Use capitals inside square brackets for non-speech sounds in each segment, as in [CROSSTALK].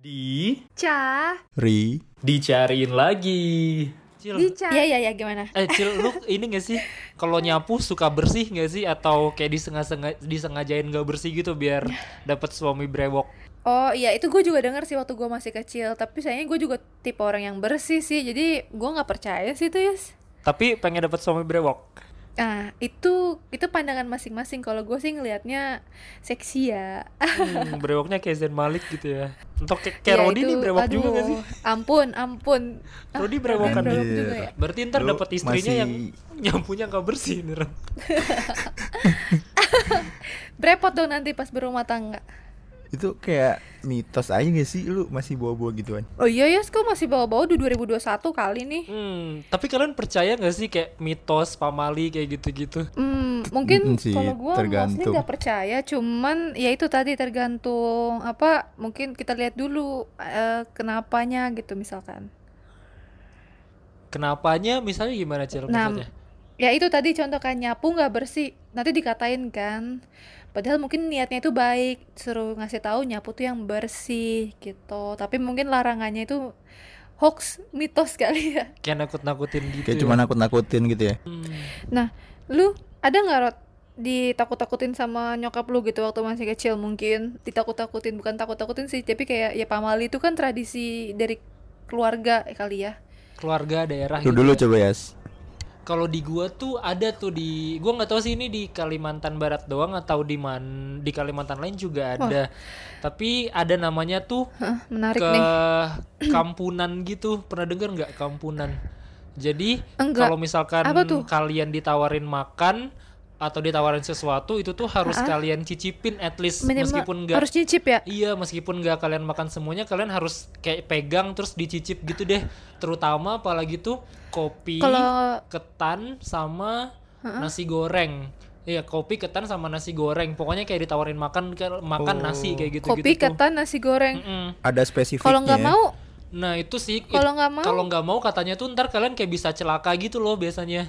Di Ca. Ri dicariin lagi. Cil, Dica. Iya iya ya gimana? eh Cil, lu ini gak sih kalau nyapu suka bersih gak sih atau kayak disengaja disengajain gak bersih gitu biar [LAUGHS] dapat suami brewok? Oh iya itu gue juga denger sih waktu gue masih kecil Tapi sayangnya gue juga tipe orang yang bersih sih Jadi gue nggak percaya sih itu Yus Tapi pengen dapat suami brewok. Nah itu itu pandangan masing-masing Kalau gue sih ngelihatnya seksi ya Hmm, [LAUGHS] brewoknya kayak Zain Malik gitu ya. Untuk kayak, kayak Ya, Rodi nih brewok juga aduh, gak sih? Ampun ampun [LAUGHS] Ah, Rodi brewokan brewok Iya. juga ya Berarti ntar dapat istrinya masih- [LAUGHS] yang nyapunya gak bersih nih. Ren. Berepot dong nanti pas berumah tangga itu kayak mitos aja gak sih lu masih bawa-bawa gituan? Oh iya Yus kok masih bawa-bawa di 2021 kali nih Hmm, tapi kalian percaya gak sih kayak mitos pamali kayak gitu-gitu? Hmm, mungkin Mm, sih, kalau gue mostly tergantung. nggak percaya, cuman ya itu tadi tergantung apa mungkin kita lihat dulu eh, kenapanya gitu misalkan. Kenapanya misalnya gimana Cil Nah, maksudnya? Ya itu tadi contoh kayak nyapu nggak bersih, nanti dikatain kan. Padahal mungkin niatnya itu baik, suruh ngasih tahu nyapu tuh yang bersih gitu. Tapi mungkin larangannya itu hoax, mitos kali [LAUGHS] ya. Kayak nakut-nakutin gitu Kayak ya. cuma nakut-nakutin gitu ya? Hmm. Nah, lu ada nggak Rod ditakut-takutin sama nyokap lu gitu waktu masih kecil mungkin ditakut-takutin bukan takut-takutin sih tapi kayak ya pamali itu kan tradisi dari keluarga kali ya keluarga daerah Lu gitu dulu ya. coba Yas Kalau di gua tuh ada tuh di gua nggak tahu sih ini di Kalimantan Barat doang atau di man di Kalimantan lain juga ada. Tapi ada namanya tuh Hah, menarik ke nih [CLEARS THROAT] kampunan gitu. Pernah denger nggak kampunan? Jadi kalau misalkan kalian ditawarin makan atau ditawarin sesuatu itu tuh harus kalian cicipin at least minimal meskipun nggak harus nyicip ya Iya, meskipun nggak kalian makan semuanya, kalian harus kayak pegang terus dicicip gitu deh. Terutama apalagi tuh kopi, Kalau- ketan sama nasi goreng. Iya, kopi, ketan sama nasi goreng. Pokoknya kayak ditawarin makan kayak makan nasi kayak gitu-gitu. kopi tuh. ketan nasi goreng Mm-mm. Ada spesifiknya kalau nggak mau Nah, itu sih Kalau nggak mau? Kalau nggak mau katanya tuh ntar kalian kayak bisa celaka gitu loh biasanya.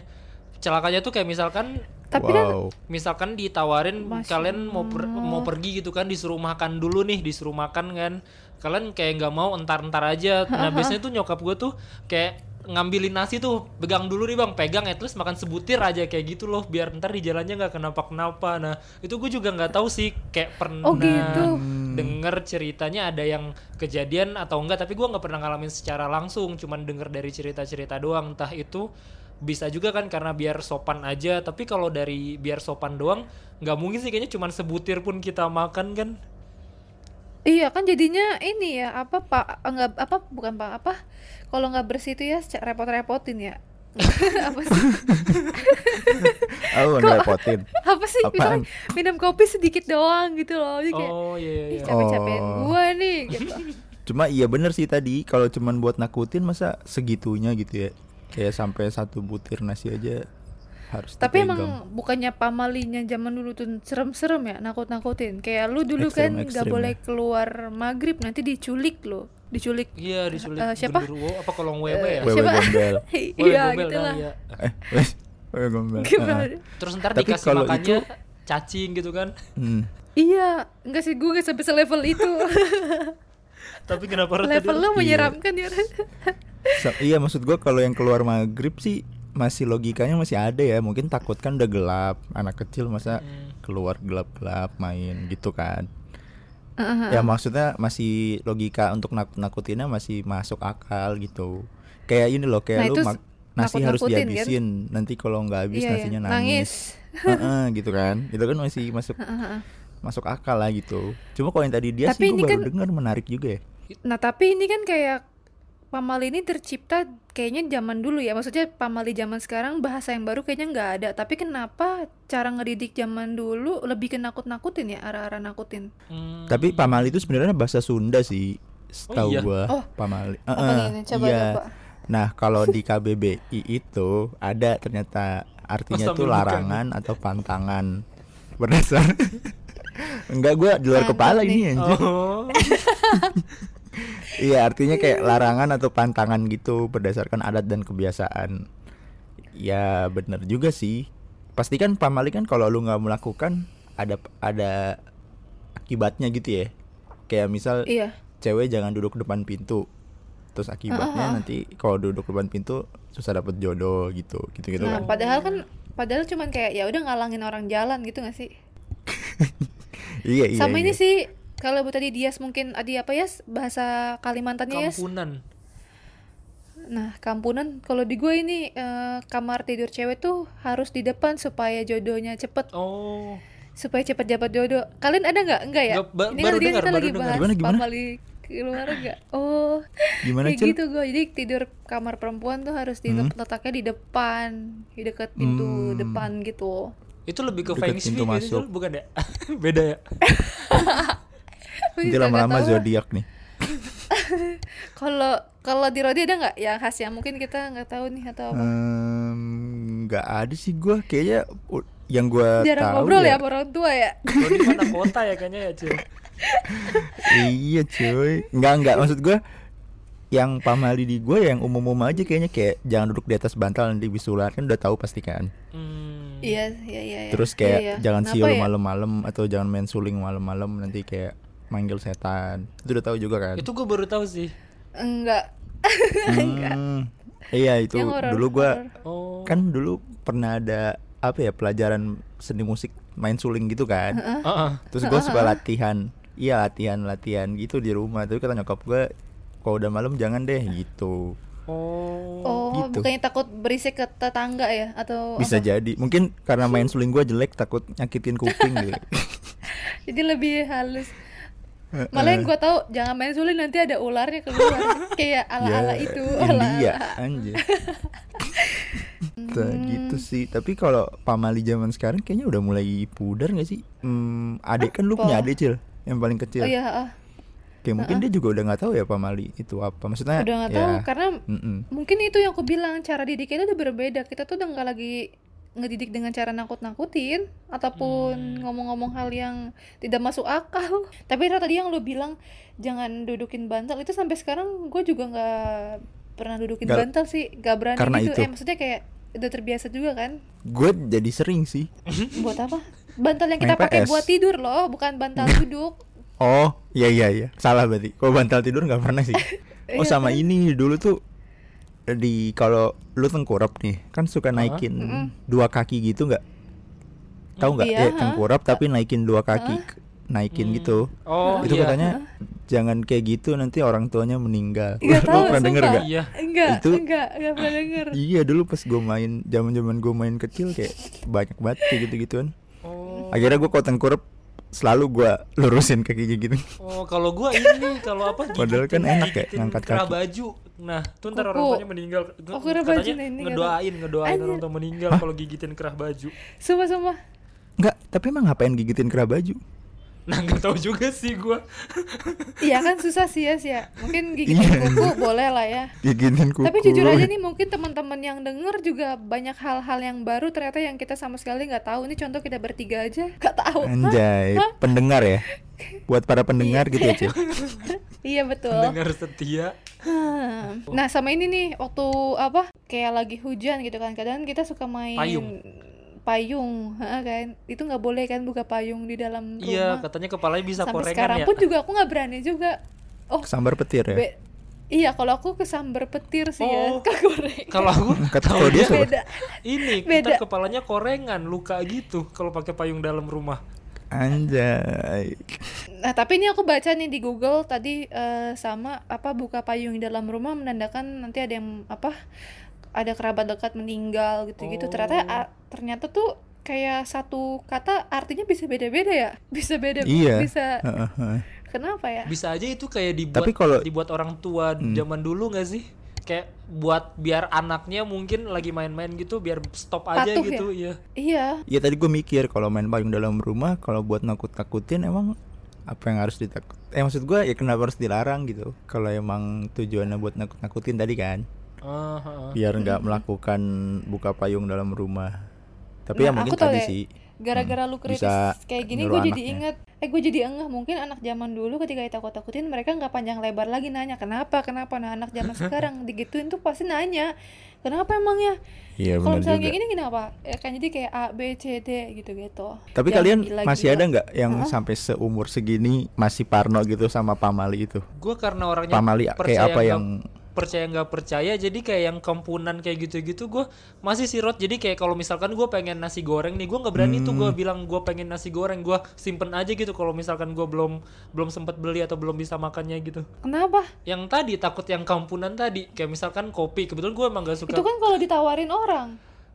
Celakanya tuh kayak misalkan tapi kan Wow. misalkan ditawarin Masya kalian mau per- mau pergi gitu kan disuruh makan dulu nih disuruh makan kan. Kalian kayak nggak mau entar-entar aja. Nah [LAUGHS] biasanya tuh nyokap gue tuh kayak ngambilin nasi tuh pegang dulu nih bang. Pegang at least makan sebutir aja kayak gitu loh biar ntar di jalannya nggak kenapa-kenapa. Nah itu gue juga nggak tahu sih kayak pernah Oh, gitu. denger ceritanya ada yang kejadian atau enggak tapi gue nggak pernah ngalamin secara langsung cuman denger dari cerita-cerita doang. Entah itu bisa juga kan karena biar sopan aja tapi kalau dari biar sopan doang nggak mungkin sih kayaknya cuman sebutir pun kita makan kan? Iya kan jadinya ini ya apa pak enggak apa bukan pak apa? Kalau nggak bersih itu ya repot-repotin ya. [LAUGHS] Apa sih? [LAUGHS] Oh ngerepotin. apa sih? Apaan? misalnya minum kopi sedikit doang gitu loh jadi kayak oh iya iya ih iya. capek-capekin Oh. gua nih gitu. Cuma iya bener sih tadi Kalau cuman buat nakutin masa segitunya gitu ya Kayak sampai satu butir nasi aja Harus Tapi dipegang. emang bukannya pamalinya zaman dulu tuh serem-serem ya nakut-nakutin. Kayak lu dulu Ekstrem, kan nggak ekstrem boleh ya. keluar maghrib nanti diculik lo, diculik. iya diculik Eh, siapa? genderuwo apa kolong wewe ya Wewe siapa? gombel [LAUGHS] Iya gitu lah. iya. Eh wes Wewe gombel? Ah. terus ntar Tapi dikasih kalau makannya cacing gitu kan Hmm. Iya, enggak sih gue nggak sampai selevel itu. [LAUGHS] tapi kenapa Ren, Level tadi lo Iya. menyeramkan ya. Sa- Iya maksud gua kalau yang keluar maghrib sih masih logikanya masih ada ya. Mungkin takut kan udah gelap anak kecil masa Hmm. keluar gelap-gelap main gitu kan. Ya maksudnya masih logika untuk nakut nakutinnya masih masuk akal gitu. Kayak ini loh kayak Nah, lu mak- nasi harus kan? dihabisin. Nanti kalau nggak habis Iya, iya, nasinya nangis. nangis, [LAUGHS] Heeh, gitu kan. Itu kan masih masuk masuk akal lah gitu. Cuma kalau yang tadi dia Tapi sih gua baru kan- dengar menarik juga ya Nah tapi ini kan kayak pamali ini tercipta kayaknya zaman dulu ya. Maksudnya pamali zaman sekarang bahasa yang baru kayaknya nggak ada. Tapi kenapa cara ngedidik zaman dulu lebih ke nakut-nakutin ya arah-arah nakutin? Hmm. Tapi pamali itu sebenarnya bahasa Sunda sih, setahu iya? gua. Oh, pamali. Heeh, nih? ini? Coba iya. coba. Nah, kalau di [LAUGHS] KBBI itu ada ternyata artinya Oh, tuh buka larangan atau pantangan. Berdasar [LAUGHS] Enggak gua di luar kepala nih. ini anjir. oh [LAUGHS] Iya, artinya kayak larangan atau pantangan gitu berdasarkan adat dan kebiasaan. Ya bener juga sih. Pastikan pamali kan kalau lu nggak melakukan ada ada akibatnya gitu ya. Kayak misal Iya. cewek jangan duduk depan pintu terus akibatnya nanti kalau duduk depan pintu susah dapet jodoh gitu gitu gitu Nah, kan padahal kan padahal cuman kayak ya udah ngalangin orang jalan gitu gak sih? [LAUGHS] iya iya Sama ini iya. sih kalau bu tadi Dias mungkin adi apa ya bahasa Kalimantannya ya. Kampunan. Nah, kampunan kalau di gue ini eh, kamar tidur cewek tuh harus di depan supaya jodohnya cepet Oh. supaya cepet dapat jodoh. Kalian ada nggak? Enggak ya? Nggak, ba- ini baru kan dia dengar, kita baru lagi dengar. bahas Gimana, gimana? pamali keluar enggak? Oh, gimana kayak Cil? gitu gue. Jadi tidur kamar perempuan tuh harus di Hmm. letaknya di depan, di dekat pintu Hmm. depan gitu. Itu lebih ke Deket feng shui gitu, bukan ya? [LAUGHS] Beda ya? [LAUGHS] Gue nanti lama-lama tahu. zodiak nih [LAUGHS] Kalau kalau di Rodi ada nggak yang khas yang mungkin kita nggak tahu nih atau apa? Nggak ada sih gua kayaknya yang gua [LAUGHS] Jarang tahu ngobrol ya ya sama orang tua ya. Kalau di mana kota ya kayaknya ya, Cil. [LAUGHS] iya cuy nggak nggak maksud gua yang pamali di gue yang umum-umum aja kayaknya kayak jangan duduk di atas bantal nanti bisulan kan udah tahu pasti kan Hmm. Iya, iya, iya. iya. terus kayak Iya, iya. jangan Kenapa siul ya? malam-malam atau jangan main suling malam-malam nanti kayak manggil setan itu udah tahu juga kan Itu gue baru tahu sih. Enggak. [LAUGHS] Hmm, iya itu Yang dulu gua horor. Oh. kan dulu pernah ada apa ya pelajaran seni musik main suling gitu kan Heeh. terus gue suka latihan iya latihan latihan gitu di rumah tapi kata nyokap gue kalau udah malam jangan deh gitu Oh. Oh, Gitu. bukannya takut berisik ke tetangga ya atau bisa apa? jadi mungkin karena main suling gue jelek takut nyakitin kuping gitu [LAUGHS] Jadi lebih halus. Malah yang gue tahu jangan main suling nanti ada ularnya keluar. [LAUGHS] Kayak ala-ala Ya, itu, India ala-ala. anjir. Nah, gitu sih. Tapi kalau pamali zaman sekarang kayaknya udah mulai pudar gak sih? Hmm, adik kan lu punya adik cil yang paling kecil. Oh iya, ah. kayak mungkin dia juga udah nggak tahu ya pamali itu apa. Maksudnya udah nggak ya, tahu karena mm-mm. mungkin itu yang aku bilang cara didiknya itu udah berbeda. Kita tuh udah nggak lagi ngedidik dengan cara nakut-nakutin ataupun ngomong-ngomong hal yang tidak masuk akal. [LAUGHS] Tapi Ra, tadi yang lu bilang jangan dudukin bantal itu sampai sekarang gue juga nggak pernah dudukin Nggak- bantal sih, nggak berani Karena gitu. itu. Eh maksudnya kayak udah terbiasa juga kan? gue jadi sering sih [LAUGHS] Buat apa? Bantal yang kita pakai buat tidur loh, bukan bantal duduk. Oh, iya iya iya. Salah berarti. Kalau bantal tidur nggak pernah sih. [LAUGHS] Oh, Iya sama ini dulu tuh di kalau lu tengkurap nih, kan suka naikin dua kaki gitu nggak? Tahu nggak? Iya, ya tengkurap tapi naikin dua kaki, naikin gitu. Oh, Itu iya. katanya jangan kayak gitu nanti orang tuanya meninggal. [LAUGHS] Tahu, pernah denger nggak? Iya. Enggak, Itu- enggak, enggak pernah denger. Iya dulu pas gue main, zaman zaman gue main kecil kayak banyak banget kayak gitu gituan. Oh. Akhirnya gue kalau tengkurap selalu gue lurusin kakinya gitu. Oh, kalau gua ini kalau apa Padahal kan enak ya, ngangkat kaki. baju. Nah, tuh ntar Kuku. orang tuanya meninggal. Oh, kerah baju Katanya nih, ini ngedoain, ngedoain Anjir. orang tua meninggal kalau gigitin kerah baju. Sumpah, sumpah. Enggak, tapi emang ngapain gigitin kerah baju? Nah, nggak tahu juga sih gua. Iya kan susah sih ya sih ya. Mungkin gigitin Iya. kuku boleh lah ya. Gigitin kuku. Tapi jujur aja nih mungkin teman-teman yang denger juga banyak hal-hal yang baru ternyata yang kita sama sekali nggak tahu. Ini contoh kita bertiga aja nggak tahu. Anjay, pendengar ya. Buat para pendengar gitu ya, Cil. [LAUGHS] Iya betul. Dengar setia. Hmm. [LAUGHS] Nah sama ini nih waktu apa kayak lagi hujan gitu kan kadang kita suka main Payung. payung kan itu nggak boleh kan buka payung di dalam rumah Iya, katanya kepalanya bisa sampai korengan sekarang ya. pun juga aku nggak berani juga oh Sambar petir ya. be- iya kalau aku kesambar petir sih ya Oh. kegoreng Kalau aku [LAUGHS] Kata kalau dia siapa? beda ini Beda. kepalanya korengan, luka gitu kalau pakai payung dalam rumah. Anjay. nah tapi ini aku baca nih di Google tadi eh, sama apa buka payung di dalam rumah menandakan nanti ada yang apa ada kerabat dekat meninggal gitu-gitu Oh. ternyata a- ternyata tuh kayak satu kata artinya bisa beda-beda ya bisa beda Iya. bisa Heeh, heeh. kenapa ya Bisa aja itu kayak dibuat Tapi kalau- dibuat orang tua Hmm. zaman dulu nggak sih? Kayak buat biar anaknya mungkin lagi main-main gitu biar stop aja Patuh gitu, iya. iya Iya tadi gue mikir kalau main payung dalam rumah kalau buat nakut-nakutin emang apa yang harus ditakut? Eh maksud gue ya kenapa harus dilarang gitu? Kalau emang tujuannya buat nakut-nakutin tadi kan, ah. biar nggak melakukan buka payung dalam rumah. Tapi ya Nah, mungkin aku tahu tadi ya. sih. Gara-gara lu kritis Bisa kayak gini gue jadi inget eh gue jadi enggak mungkin anak zaman dulu ketika ditakut-takutin mereka nggak panjang lebar lagi nanya kenapa kenapa? Nah anak zaman [LAUGHS] sekarang digituin tuh pasti nanya kenapa emangnya? Iya kalau misalnya juga. kayak gini kenapa ya kan jadi kayak A B C D gitu gitu Tapi kalian masih ada nggak yang Hah? sampai seumur segini masih parno gitu sama pamali itu? gue karena orangnya Pamali kayak apa nggak- yang percaya nggak percaya jadi kayak yang kempunan kayak gitu-gitu gue masih sirot. Jadi kayak kalau misalkan gue pengen nasi goreng nih gue nggak berani tuh Hmm. gue bilang gue pengen nasi goreng gue simpen aja gitu kalau misalkan gue belum belum sempet beli atau belum bisa makannya gitu. Kenapa? Yang tadi takut yang kampunan tadi. Kayak misalkan kopi kebetulan gue emang gak suka itu kan kalau ditawarin orang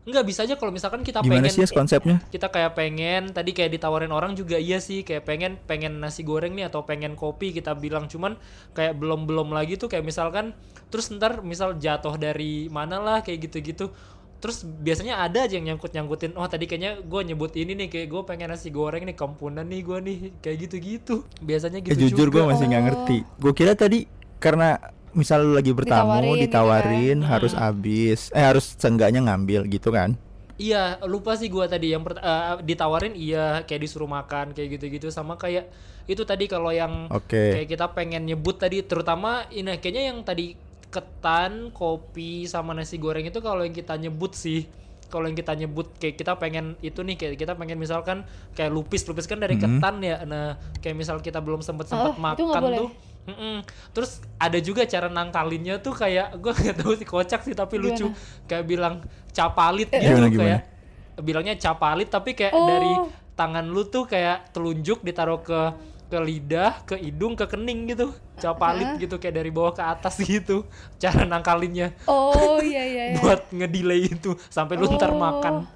nggak bisa aja kalau misalkan kita gimana pengen sih konsepnya? kita kayak pengen tadi kayak ditawarin orang juga iya sih kayak pengen pengen nasi goreng nih atau pengen kopi kita bilang cuman kayak belum belum lagi tuh kayak misalkan terus ntar misal jatuh dari mana lah kayak gitu-gitu terus biasanya ada aja yang nyangkut nyangkutin oh tadi kayaknya gue nyebut ini nih kayak gue pengen nasi goreng nih kampunan nih gue nih kayak gitu-gitu biasanya Eh, gitu jujur gue masih nggak ngerti. Gue kira tadi karena misal lu lagi bertamu Ditawarin ditawarin, gitu harus habis eh harus seenggaknya ngambil gitu kan? Iya, lupa sih gua tadi yang pert- eh, ditawarin iya kayak disuruh makan kayak gitu-gitu sama kayak itu tadi kalau yang Oke. kayak kita pengen nyebut tadi terutama ini kayaknya yang tadi ketan, kopi sama nasi goreng itu kalau yang kita nyebut sih. Kalau yang kita nyebut kayak kita pengen itu nih kayak kita pengen misalkan kayak lupis lupis kan dari ketan ya. Nah, kayak misal kita belum sempet Oh, sempet itu nggak makan boleh. Tuh Mm-mm. Terus ada juga cara nangkalinnya tuh kayak gue nggak tahu sih kocak sih tapi lucu kayak bilang capalit gitu Gimana, gimana? kayak bilangnya capalit tapi kayak Oh. dari tangan lu tuh kayak telunjuk ditaruh ke ke lidah, ke hidung, ke kening gitu. Capalit gitu kayak dari bawah ke atas [LAUGHS] gitu. Cara nangkalinnya oh iya iya iya [LAUGHS] buat ngedelay itu sampai lu ntar Oh. makan.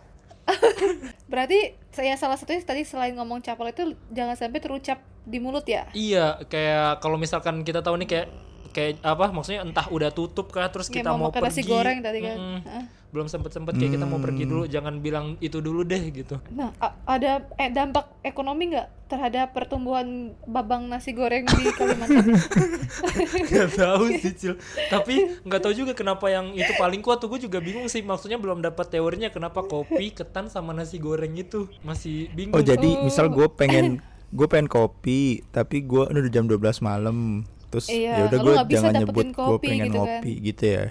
[LAUGHS] berarti saya salah satunya tadi selain ngomong capal itu jangan sampai terucap di mulut ya? Iya, kayak kalau misalkan kita tahu nih kayak kayak apa maksudnya entah udah tutup kah terus Kayak kita mau mau, nasi pergi goreng tadi kan. Mm-mm. Heeh. belum sempet sempet kayak kita mau pergi dulu jangan bilang itu dulu deh gitu Nah, ada eh, dampak ekonomi nggak terhadap pertumbuhan babang nasi goreng di Kalimantan? [LAUGHS] nggak tahu sih cil tapi nggak tahu juga kenapa yang itu paling kuat tuh gue juga bingung sih maksudnya belum dapat teorinya kenapa kopi ketan sama nasi goreng itu masih bingung Oh jadi Oh. misal gue pengen [LAUGHS] gue pengen kopi tapi gue udah jam 12 malam terus Iya, ya udah gue jangan dapetin nyebut gue kopi pengen gitu kan. ngopi gitu ya.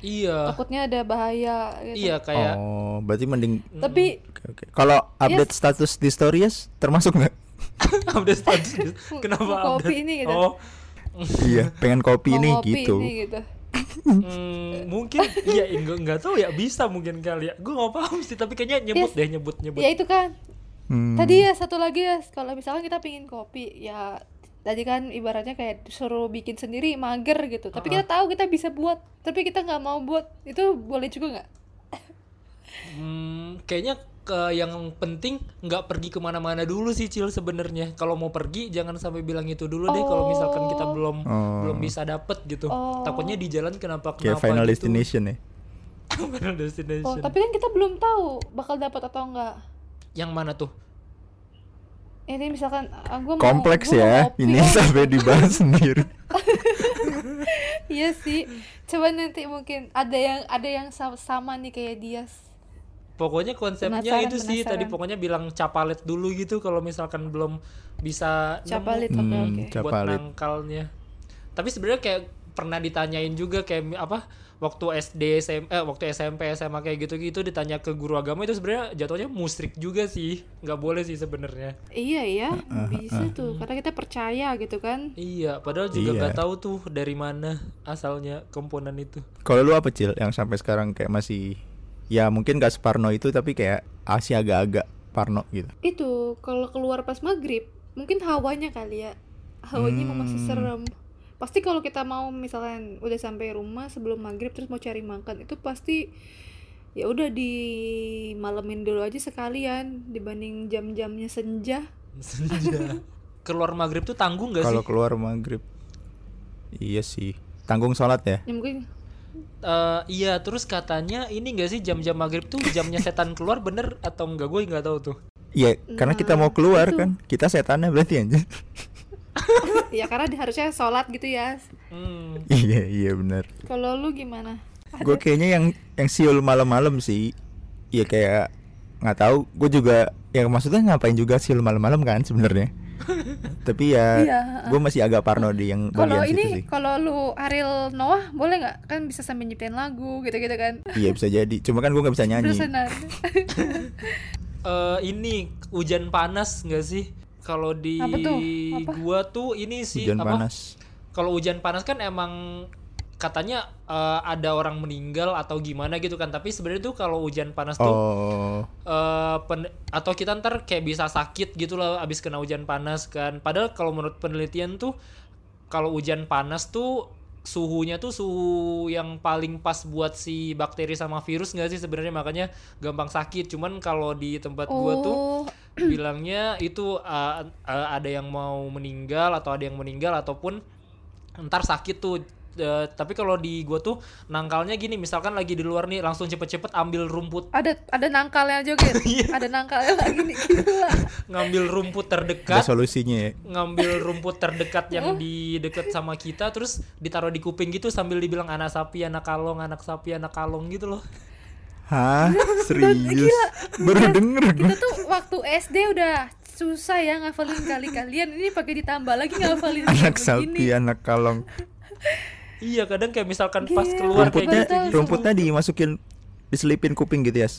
iya Takutnya ada bahaya gitu. iya kayak Oh berarti mending Tapi oke oke. Kalau update status di stories termasuk nggak? [LAUGHS] update status kenapa Mau kopi update ini gitu. oh iya pengen kopi mau nih ngopi gitu. ini gitu. hmm, mungkin iya enggak nggak tahu ya bisa mungkin kali ya gue nggak paham sih tapi kayaknya nyebut Yes. deh nyebut nyebut Ya itu kan. Hmm. Tadi ya satu lagi ya, kalau misalkan kita pingin kopi, ya tadi kan ibaratnya kayak suruh bikin sendiri mager gitu. Tapi kita tahu kita bisa buat, tapi kita nggak mau buat. Itu boleh juga nggak? Hmm, kayaknya ke yang penting nggak pergi ke mana-mana dulu sih cil sebenarnya kalau mau pergi jangan sampai bilang itu dulu deh kalau misalkan kita belum Oh. belum bisa dapet gitu Oh. takutnya di jalan kenapa Kayak kenapa final gitu. destination ya. [LAUGHS] final destination Oh, tapi kan kita belum tahu bakal dapat atau enggak. yang mana tuh Ini misalkan ah, gua mau Kompleks gua mau ya. ngopi, [LAUGHS] Ini oh. sampai dibahas sendiri. [LAUGHS] iya sih. Coba nanti mungkin ada yang ada yang sa- sama nih kayak dia. pokoknya konsepnya Penasaran, itu sih tadi penasaran. pokoknya bilang capalet dulu gitu kalau misalkan belum bisa nemu Capalit, oke Hmm, oke. cap- buat Capalit. nangkalnya tapi sebenarnya kayak pernah ditanyain juga kayak apa waktu SD SM, eh, waktu SMP SMA kayak gitu-gitu ditanya ke guru agama itu sebenarnya jatuhnya musrik juga sih nggak boleh sih sebenarnya Iya ya, bisa tuh. Karena kita percaya gitu kan. iya padahal juga Iya. nggak tahu tuh dari mana asalnya komponen itu Kalau lu apa cil yang sampai sekarang kayak masih ya mungkin gak separno itu tapi kayak masih agak-agak parno gitu. Itu kalau keluar pas maghrib, mungkin hawanya kali ya. Hawanya emang masih Hmm. serem. Pasti kalau kita mau misalkan udah sampai rumah sebelum maghrib terus mau cari makan itu pasti ya udah dimalemin dulu aja sekalian dibanding jam-jamnya senja. senja keluar maghrib tuh tanggung nggak sih Kalau keluar maghrib. Iya sih. Tanggung sholat ya. Ya mungkin Eh, iya terus katanya ini enggak sih jam-jam maghrib tuh jamnya setan keluar bener atau enggak gue nggak tahu tuh Iya, karena kita mau Nah, keluar itu. kan. Kita setannya berarti aja. [LAUGHS] ya karena di- harusnya sholat gitu ya. hmm. iya, iya benar. Kalau lu gimana? Gue kayaknya yang yang siul malam-malam sih. Iya kayak nggak tahu gue juga ya maksudnya ngapain juga sih lu malam-malam kan sebenarnya [LAUGHS] tapi ya Iya, gue masih agak parno di yang Kalau bagian situ sih ini kalau lu Ariel Noah boleh nggak? Kan bisa sambil nyiptain lagu gitu-gitu kan. iya bisa jadi cuma kan gue nggak bisa nyanyi [LAUGHS] Eh ini hujan panas nggak sih? Kalau di Apa tuh? Apa? gua tuh ini sih hujan apa? panas Kalau hujan panas kan emang katanya eh, ada orang meninggal atau gimana gitu kan. Tapi sebenarnya tuh kalau hujan panas tuh oh eh, pen- atau kita ntar kayak bisa sakit gitu lah abis kena hujan panas kan. Padahal kalau menurut penelitian tuh kalau hujan panas tuh suhunya tuh suhu yang paling pas buat si bakteri sama virus nggak sih sebenarnya makanya gampang sakit. Cuman kalau di tempat gua tuh Oh, bilangnya itu uh, uh, ada yang mau meninggal atau ada yang meninggal ataupun ntar sakit tuh Uh, tapi kalau di gua tuh nangkalnya gini misalkan lagi di luar nih langsung cepet-cepet ambil rumput ada ada nangkalnya juga. [LAUGHS] Iya. ada nangkalnya lagi nih gila. ngambil rumput ada terdekat solusinya ya ngambil rumput terdekat Oh. yang di deket sama kita terus ditaruh di kuping gitu sambil dibilang anak sapi anak kalong anak sapi anak kalong gitu loh hah? [LAUGHS] Serius? Baru denger gue Kita tuh waktu SD udah susah ya ngafalin kali-kalian ini pakai ditambah lagi ngafalin anak kayak begini. anak kalong. Iya kadang kayak misalkan pas Gila. keluar kayak rumputnya tahu gitu. rumputnya dimasukin diselipin kuping gitu ya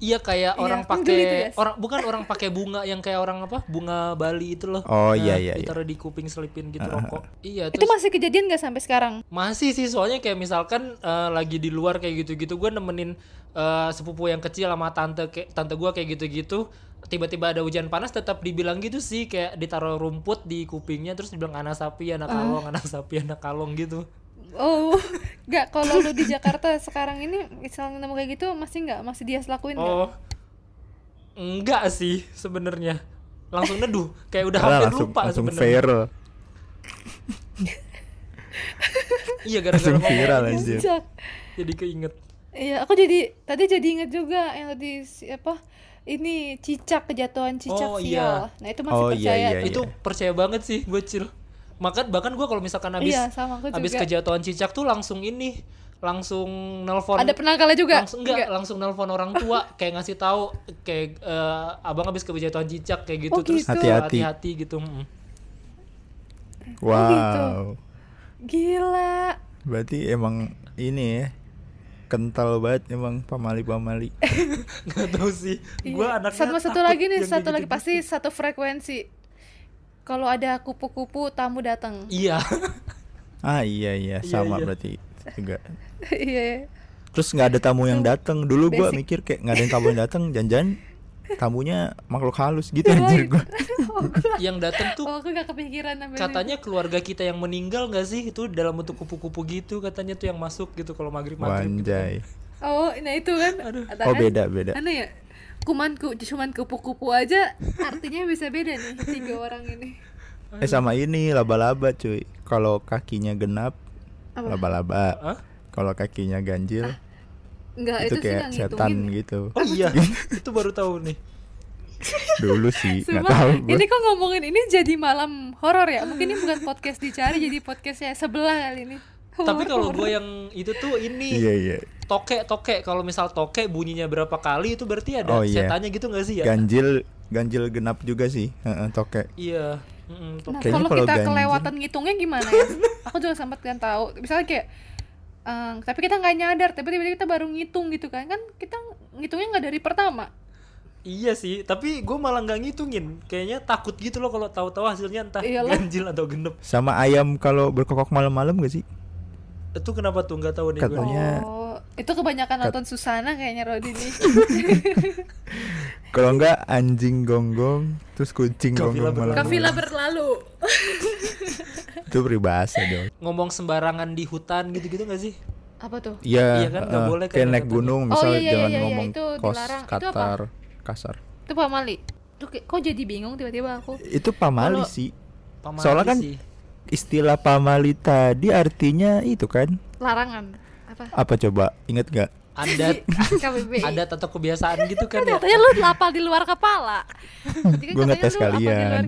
Iya kayak Iya, orang pakai Yas. orang bukan orang pakai bunga yang kayak orang apa bunga Bali itu loh. Oh, Nah, iya, iya, iya. Ditaruh di kuping selipin gitu rokok. Iya Itu terus masih kejadian gak sampai sekarang? masih sih soalnya kayak misalkan eh, lagi di luar kayak gitu-gitu gue nemenin eh, sepupu yang kecil sama tante kayak tante gue kayak gitu-gitu tiba-tiba ada hujan panas tetap dibilang gitu sih kayak ditaruh rumput di kupingnya terus dibilang anak sapi anak kalong anak sapi anak kalong gitu. Oh, [LAUGHS] nggak kalau lu di Jakarta sekarang ini misalnya nemu kayak gitu masih nggak masih dia lakuin nggak? Oh enggak sih sebenarnya langsung neduh kayak udah hampir langsung lupa langsung viral [LAUGHS] Iya gara-gara langsung viral aja jadi keinget. Iya, aku jadi tadi jadi inget juga yang tadi siapa ini cicak kejatuhan cicak Oh, sial. iya. Nah itu masih Oh, iya, percaya. iya, tuh. itu percaya banget sih gue cil Makan bahkan gue kalau misalkan habis Iya, sama aku habis juga. kejatuhan cicak tuh langsung ini langsung nelpon Ada penangkalnya juga. langsung enggak, langsung nelpon orang tua [LAUGHS] kayak ngasih tahu kayak eh, abang habis kejatuhan cicak kayak gitu Oh, terus gitu. Hati-hati. hati-hati gitu wow gitu. Gila. berarti emang ini ya kental banget emang pamali-pamali [LAUGHS] nggak tahu sih gue Iya. anaknya Sama satu lagi nih, satu kayak lagi pasti satu frekuensi. Kalau ada kupu-kupu tamu datang. iya ah iya iya Iya, sama iya. berarti juga [LAUGHS] Iya. terus nggak ada tamu yang datang dulu gua basic. mikir kayak nggak ada yang tamu yang datang jangan tamunya makhluk halus gitu anjir gua [LAUGHS] yang datang tuh Oh, aku gak kepikiran sampai katanya keluarga kita yang meninggal nggak sih itu dalam bentuk kupu-kupu gitu katanya tuh yang masuk gitu kalau maghrib maghrib gitu wanjay Oh, nah itu kan. Aduh. Ada oh kan? beda beda Aneh ya? Kumanku cuman kupu-kupu aja artinya bisa beda nih tiga orang ini. eh sama ini laba-laba cuy kalau kakinya genap Apa? laba-laba Hah? kalau kakinya ganjil Enggak, itu itu, sih kayak setan ngitungin. gitu oh iya itu baru tahu nih dulu sih nggak Sumpah, tahu ini kok ngomongin ini jadi malam horor ya? Mungkin ini bukan podcast dicari jadi podcastnya sebelah kali ini. tapi kalau gue yang itu tuh ini iya iya toke toke kalau misal toke bunyinya berapa kali itu berarti ada Oh, iya. setannya gitu nggak sih ya ganjil ganjil genap juga sih Heeh, toke iya Nah, toke. Kayaknya kalau kita ganjil- kelewatan ngitungnya gimana ya? [LAUGHS] Aku juga sempat kan tahu. Misalnya kayak eh, tapi kita nggak nyadar, tapi tiba-tiba kita baru ngitung gitu kan? Kan kita ngitungnya nggak dari pertama. iya sih tapi gue malah nggak ngitungin kayaknya takut gitu loh kalau tahu-tahu hasilnya entah Iyalah. ganjil atau genep sama ayam kalau berkokok malam-malam gak sih itu kenapa tuh nggak tahu nih Katanya- Oh, itu kebanyakan nonton Susana kayaknya Rodi nih. [LAUGHS] kalau enggak anjing gonggong terus kucing gonggong malam Kafila berlalu. [LAUGHS] itu peribahasa dong ngomong sembarangan di hutan gitu-gitu nggak sih Apa tuh? Iya, Iya kan, nggak eh, boleh kayak naik gunung Oh, misalnya iya, iya, jangan iya, iya, ngomong itu kos dilarang. Itu apa? katar kasar Itu Pak Mali. Tuh kok jadi bingung tiba-tiba aku. itu pamali Kalau- sih Pamali Soalnya kan sih. Istilah pamali tadi artinya itu kan Larangan. Apa? apa coba inget gak adat [LAUGHS] adat atau kebiasaan gitu kan ya Katanya lu lapal di luar kepala. Kan Gua katanya ngetes kalian.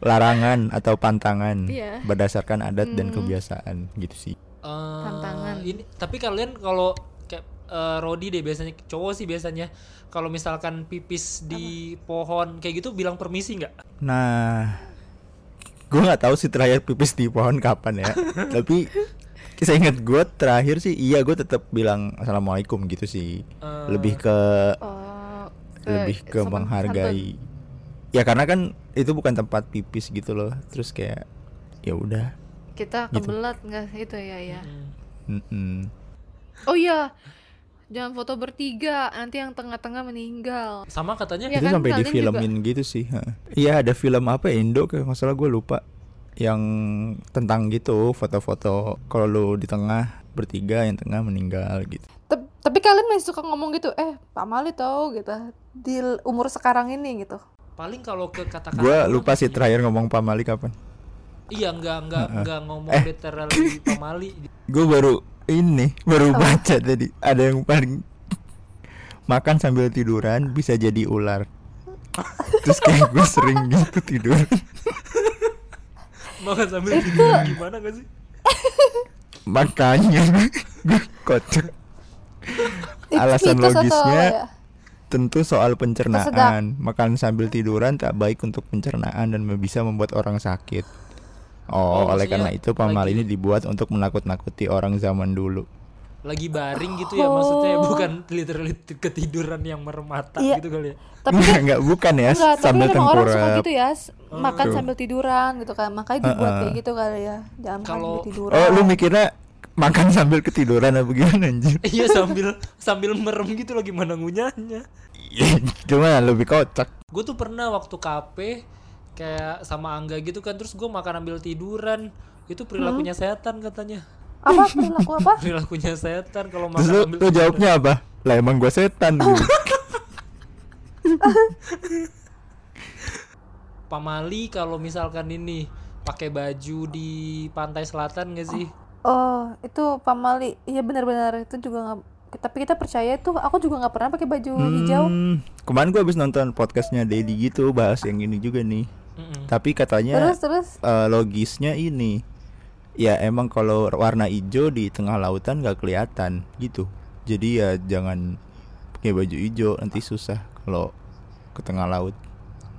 larangan atau pantangan Iya. berdasarkan adat dan Hmm. kebiasaan gitu sih Eh, Tantangan. ini tapi kalian kalau kayak eh, Rodi deh biasanya cowok sih biasanya kalau misalkan pipis di pohon kayak gitu bilang permisi nggak Nah, gue nggak tahu sih terakhir pipis di pohon kapan ya. [LAUGHS] Tapi saya ingat gue terakhir sih iya gue tetap bilang assalamualaikum gitu sih. Eh, Lebih ke Oh, lebih ke menghargai. Ya karena kan itu bukan tempat pipis gitu loh. Terus kayak ya udah. Kita Gitu. kebelat nggak itu ya ya. hmm. Mm-mm. Oh iya, jangan foto bertiga, nanti yang tengah-tengah meninggal. sama katanya Ya itu kan, sampai difilmin gitu sih. Iya ada film apa ya, Indo kayak masalah gue lupa yang tentang gitu foto-foto kalau lu di tengah bertiga yang tengah meninggal gitu. Tep- Tapi kalian masih suka ngomong gitu, eh Pak Mali tau gitu, di umur sekarang ini gitu. paling kalau ke kata-kata Gue lupa sih sih. terakhir ngomong Pak Mali kapan. Iya nggak nggak nggak ngomong Eh. literally pamali [LAUGHS] Gue baru ini baru baca tadi ada yang paling makan sambil tiduran bisa jadi ular. Terus kayak gue sering gitu tidur. [LAUGHS] makan sambil tidur gimana gak sih [LAUGHS] Makanya gue kocak. Itu Alasan logisnya ya? tentu soal pencernaan. Makan sambil tiduran tak baik untuk pencernaan dan bisa membuat orang sakit. Oh, Oh, oleh karena itu pamal lagi- ini dibuat untuk menakut-nakuti orang zaman dulu. lagi baring gitu ya maksudnya bukan literally ketiduran yang merem mata Oh. Iya. gitu kali ya Tapi Enggak, kan enggak bukan ya, Enggak, tapi sambil emang orang suka tengkurap. gitu ya, s- makan Tuh. sambil tiduran gitu kan. Makanya dibuat Heeh. kayak gitu kali ya. Jangan Kalau- sambil tiduran. Oh, lu mikirnya makan sambil ketiduran apa gimana anjir? [LAUGHS] iya sambil sambil merem gitu lagi mana ngunyahnya Cuma lebih kocak. gue tuh pernah waktu KP kayak sama Angga gitu kan terus gue makan ambil tiduran itu perilakunya setan katanya Apa perilaku apa? [LAUGHS] perilakunya setan kalau Terus makan lu, ambil lu jawabnya apa? Lah emang gua setan [LAUGHS] gitu. pamali kalau misalkan ini pakai baju di pantai selatan gak sih Oh, itu pamali. Iya benar-benar itu juga nggak. Tapi kita percaya itu. Aku juga nggak pernah pakai baju hijau. Hmm, kemarin gua habis nonton podcastnya Dedi gitu bahas yang ini juga nih. Mm-mm. Tapi katanya Terus terus. eh, logisnya ini ya emang kalau warna hijau di tengah lautan nggak kelihatan gitu jadi ya jangan pakai baju hijau nanti susah kalau ke tengah laut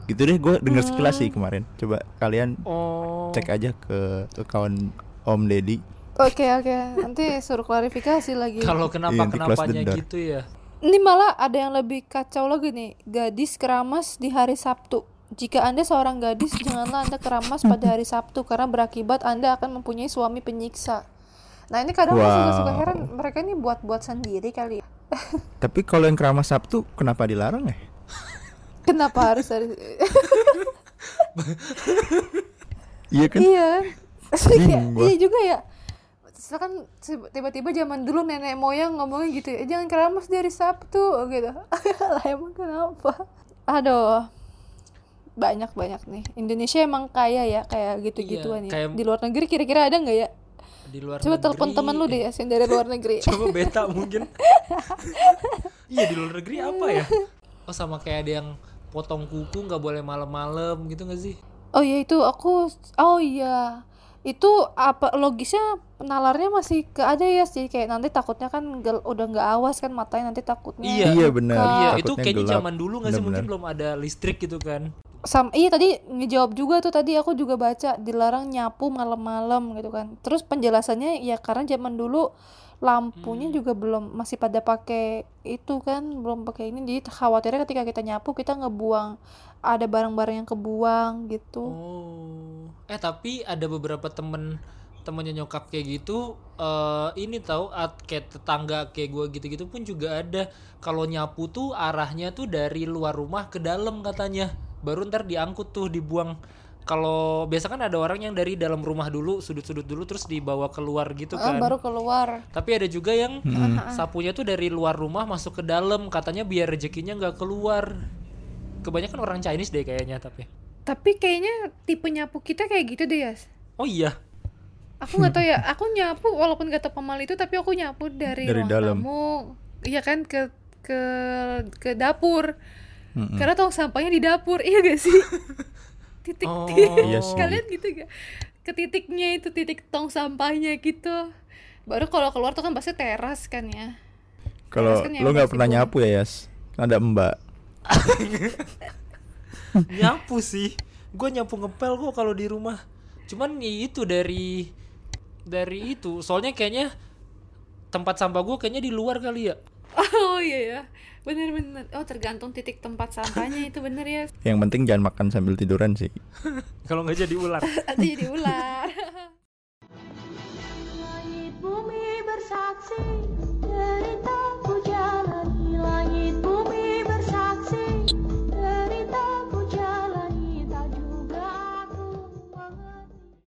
gitu deh gue denger sekilas sih kemarin coba kalian oh cek aja ke account Om Deddy Oke oke. Nanti suruh klarifikasi lagi. kalau kenapa the kenapanya gitu ya Ini malah ada yang lebih kacau lagi nih. Gadis keramas di hari Sabtu. Jika Anda seorang gadis, janganlah Anda keramas pada hari Sabtu karena berakibat Anda akan mempunyai suami penyiksa. Nah, ini kadang Wow. heran mereka ini buat-buat sendiri kali ya. [LAUGHS] tapi kalau yang keramas Sabtu kenapa dilarang ya Kenapa harus hari [LAUGHS] iya kan Iya. [LAUGHS] Gua. iya juga ya. Kan se- tiba-tiba zaman dulu nenek moyang ngomongnya gitu ya, jangan keramas di hari Sabtu gitu. lah emang kenapa? Aduh. Banyak banyak nih. Indonesia emang kaya ya kayak gitu-gituan ya. kayak- Di luar negeri kira-kira ada nggak ya? di luar Coba telepon teman lu deh yang dari luar negeri. [LAUGHS] coba beta mungkin [LAUGHS] iya di luar negeri apa ya oh sama kayak ada yang potong kuku nggak boleh malam-malam gitu gak sih Oh iya itu aku oh iya. Itu apa logisnya nalarnya masih ke ada ya sih kayak nanti takutnya kan gel- udah nggak awas kan matanya nanti takutnya. Iya. Iya, benar. iya Takutnya itu kayaknya gelap. zaman dulu gak sih mungkin belum ada listrik gitu kan Sam iya tadi ngejawab juga tuh tadi aku juga baca dilarang nyapu malam-malam gitu kan. Terus penjelasannya ya karena zaman dulu lampunya juga belum masih pada pakai itu kan belum pakai ini jadi khawatirnya ketika kita nyapu kita ngebuang ada barang-barang yang kebuang gitu. oh. Eh tapi ada beberapa temen temennya nyokap kayak gitu eh ini tahu at kayak tetangga kayak gua gitu-gitu pun juga ada. Kalau nyapu tuh arahnya tuh dari luar rumah ke dalam katanya. Baru ntar diangkut tuh dibuang. Kalau biasa kan ada orang yang dari dalam rumah dulu sudut-sudut dulu terus dibawa keluar gitu Ah, kan. baru keluar. tapi ada juga yang Hmm. sapunya tuh dari luar rumah masuk ke dalam. Katanya biar rezekinya nggak keluar kebanyakan orang Chinese deh kayaknya tapi Tapi kayaknya tipe nyapu kita kayak gitu deh ya. oh iya Aku nggak tahu ya. Aku nyapu walaupun gak tahu pemali itu tapi aku nyapu dari, Dari ruang dalam. tamu. Iya kan ke ke ke dapur. Mm-mm. Karena tong sampahnya di dapur. Iya gak sih? [LAUGHS] titik Oh. Iya sih. kalian gitu gak? Ke titiknya itu titik tong sampahnya gitu. Baru kalau keluar tuh kan pasti teras kan ya. Kalau kan lo nggak pernah nyapu ya Yas, ada mbak. [LAUGHS] nyapu sih gue nyapu ngepel kok kalau di rumah cuman ya itu dari dari itu soalnya kayaknya tempat sampah gue kayaknya di luar kali ya Oh iya ya, bener-bener. Oh tergantung titik tempat sampahnya itu bener ya. Yang penting jangan makan sambil tiduran sih. [LAUGHS] kalau nggak jadi ular [LAUGHS] Nanti jadi ular. Langit bumi bersaksi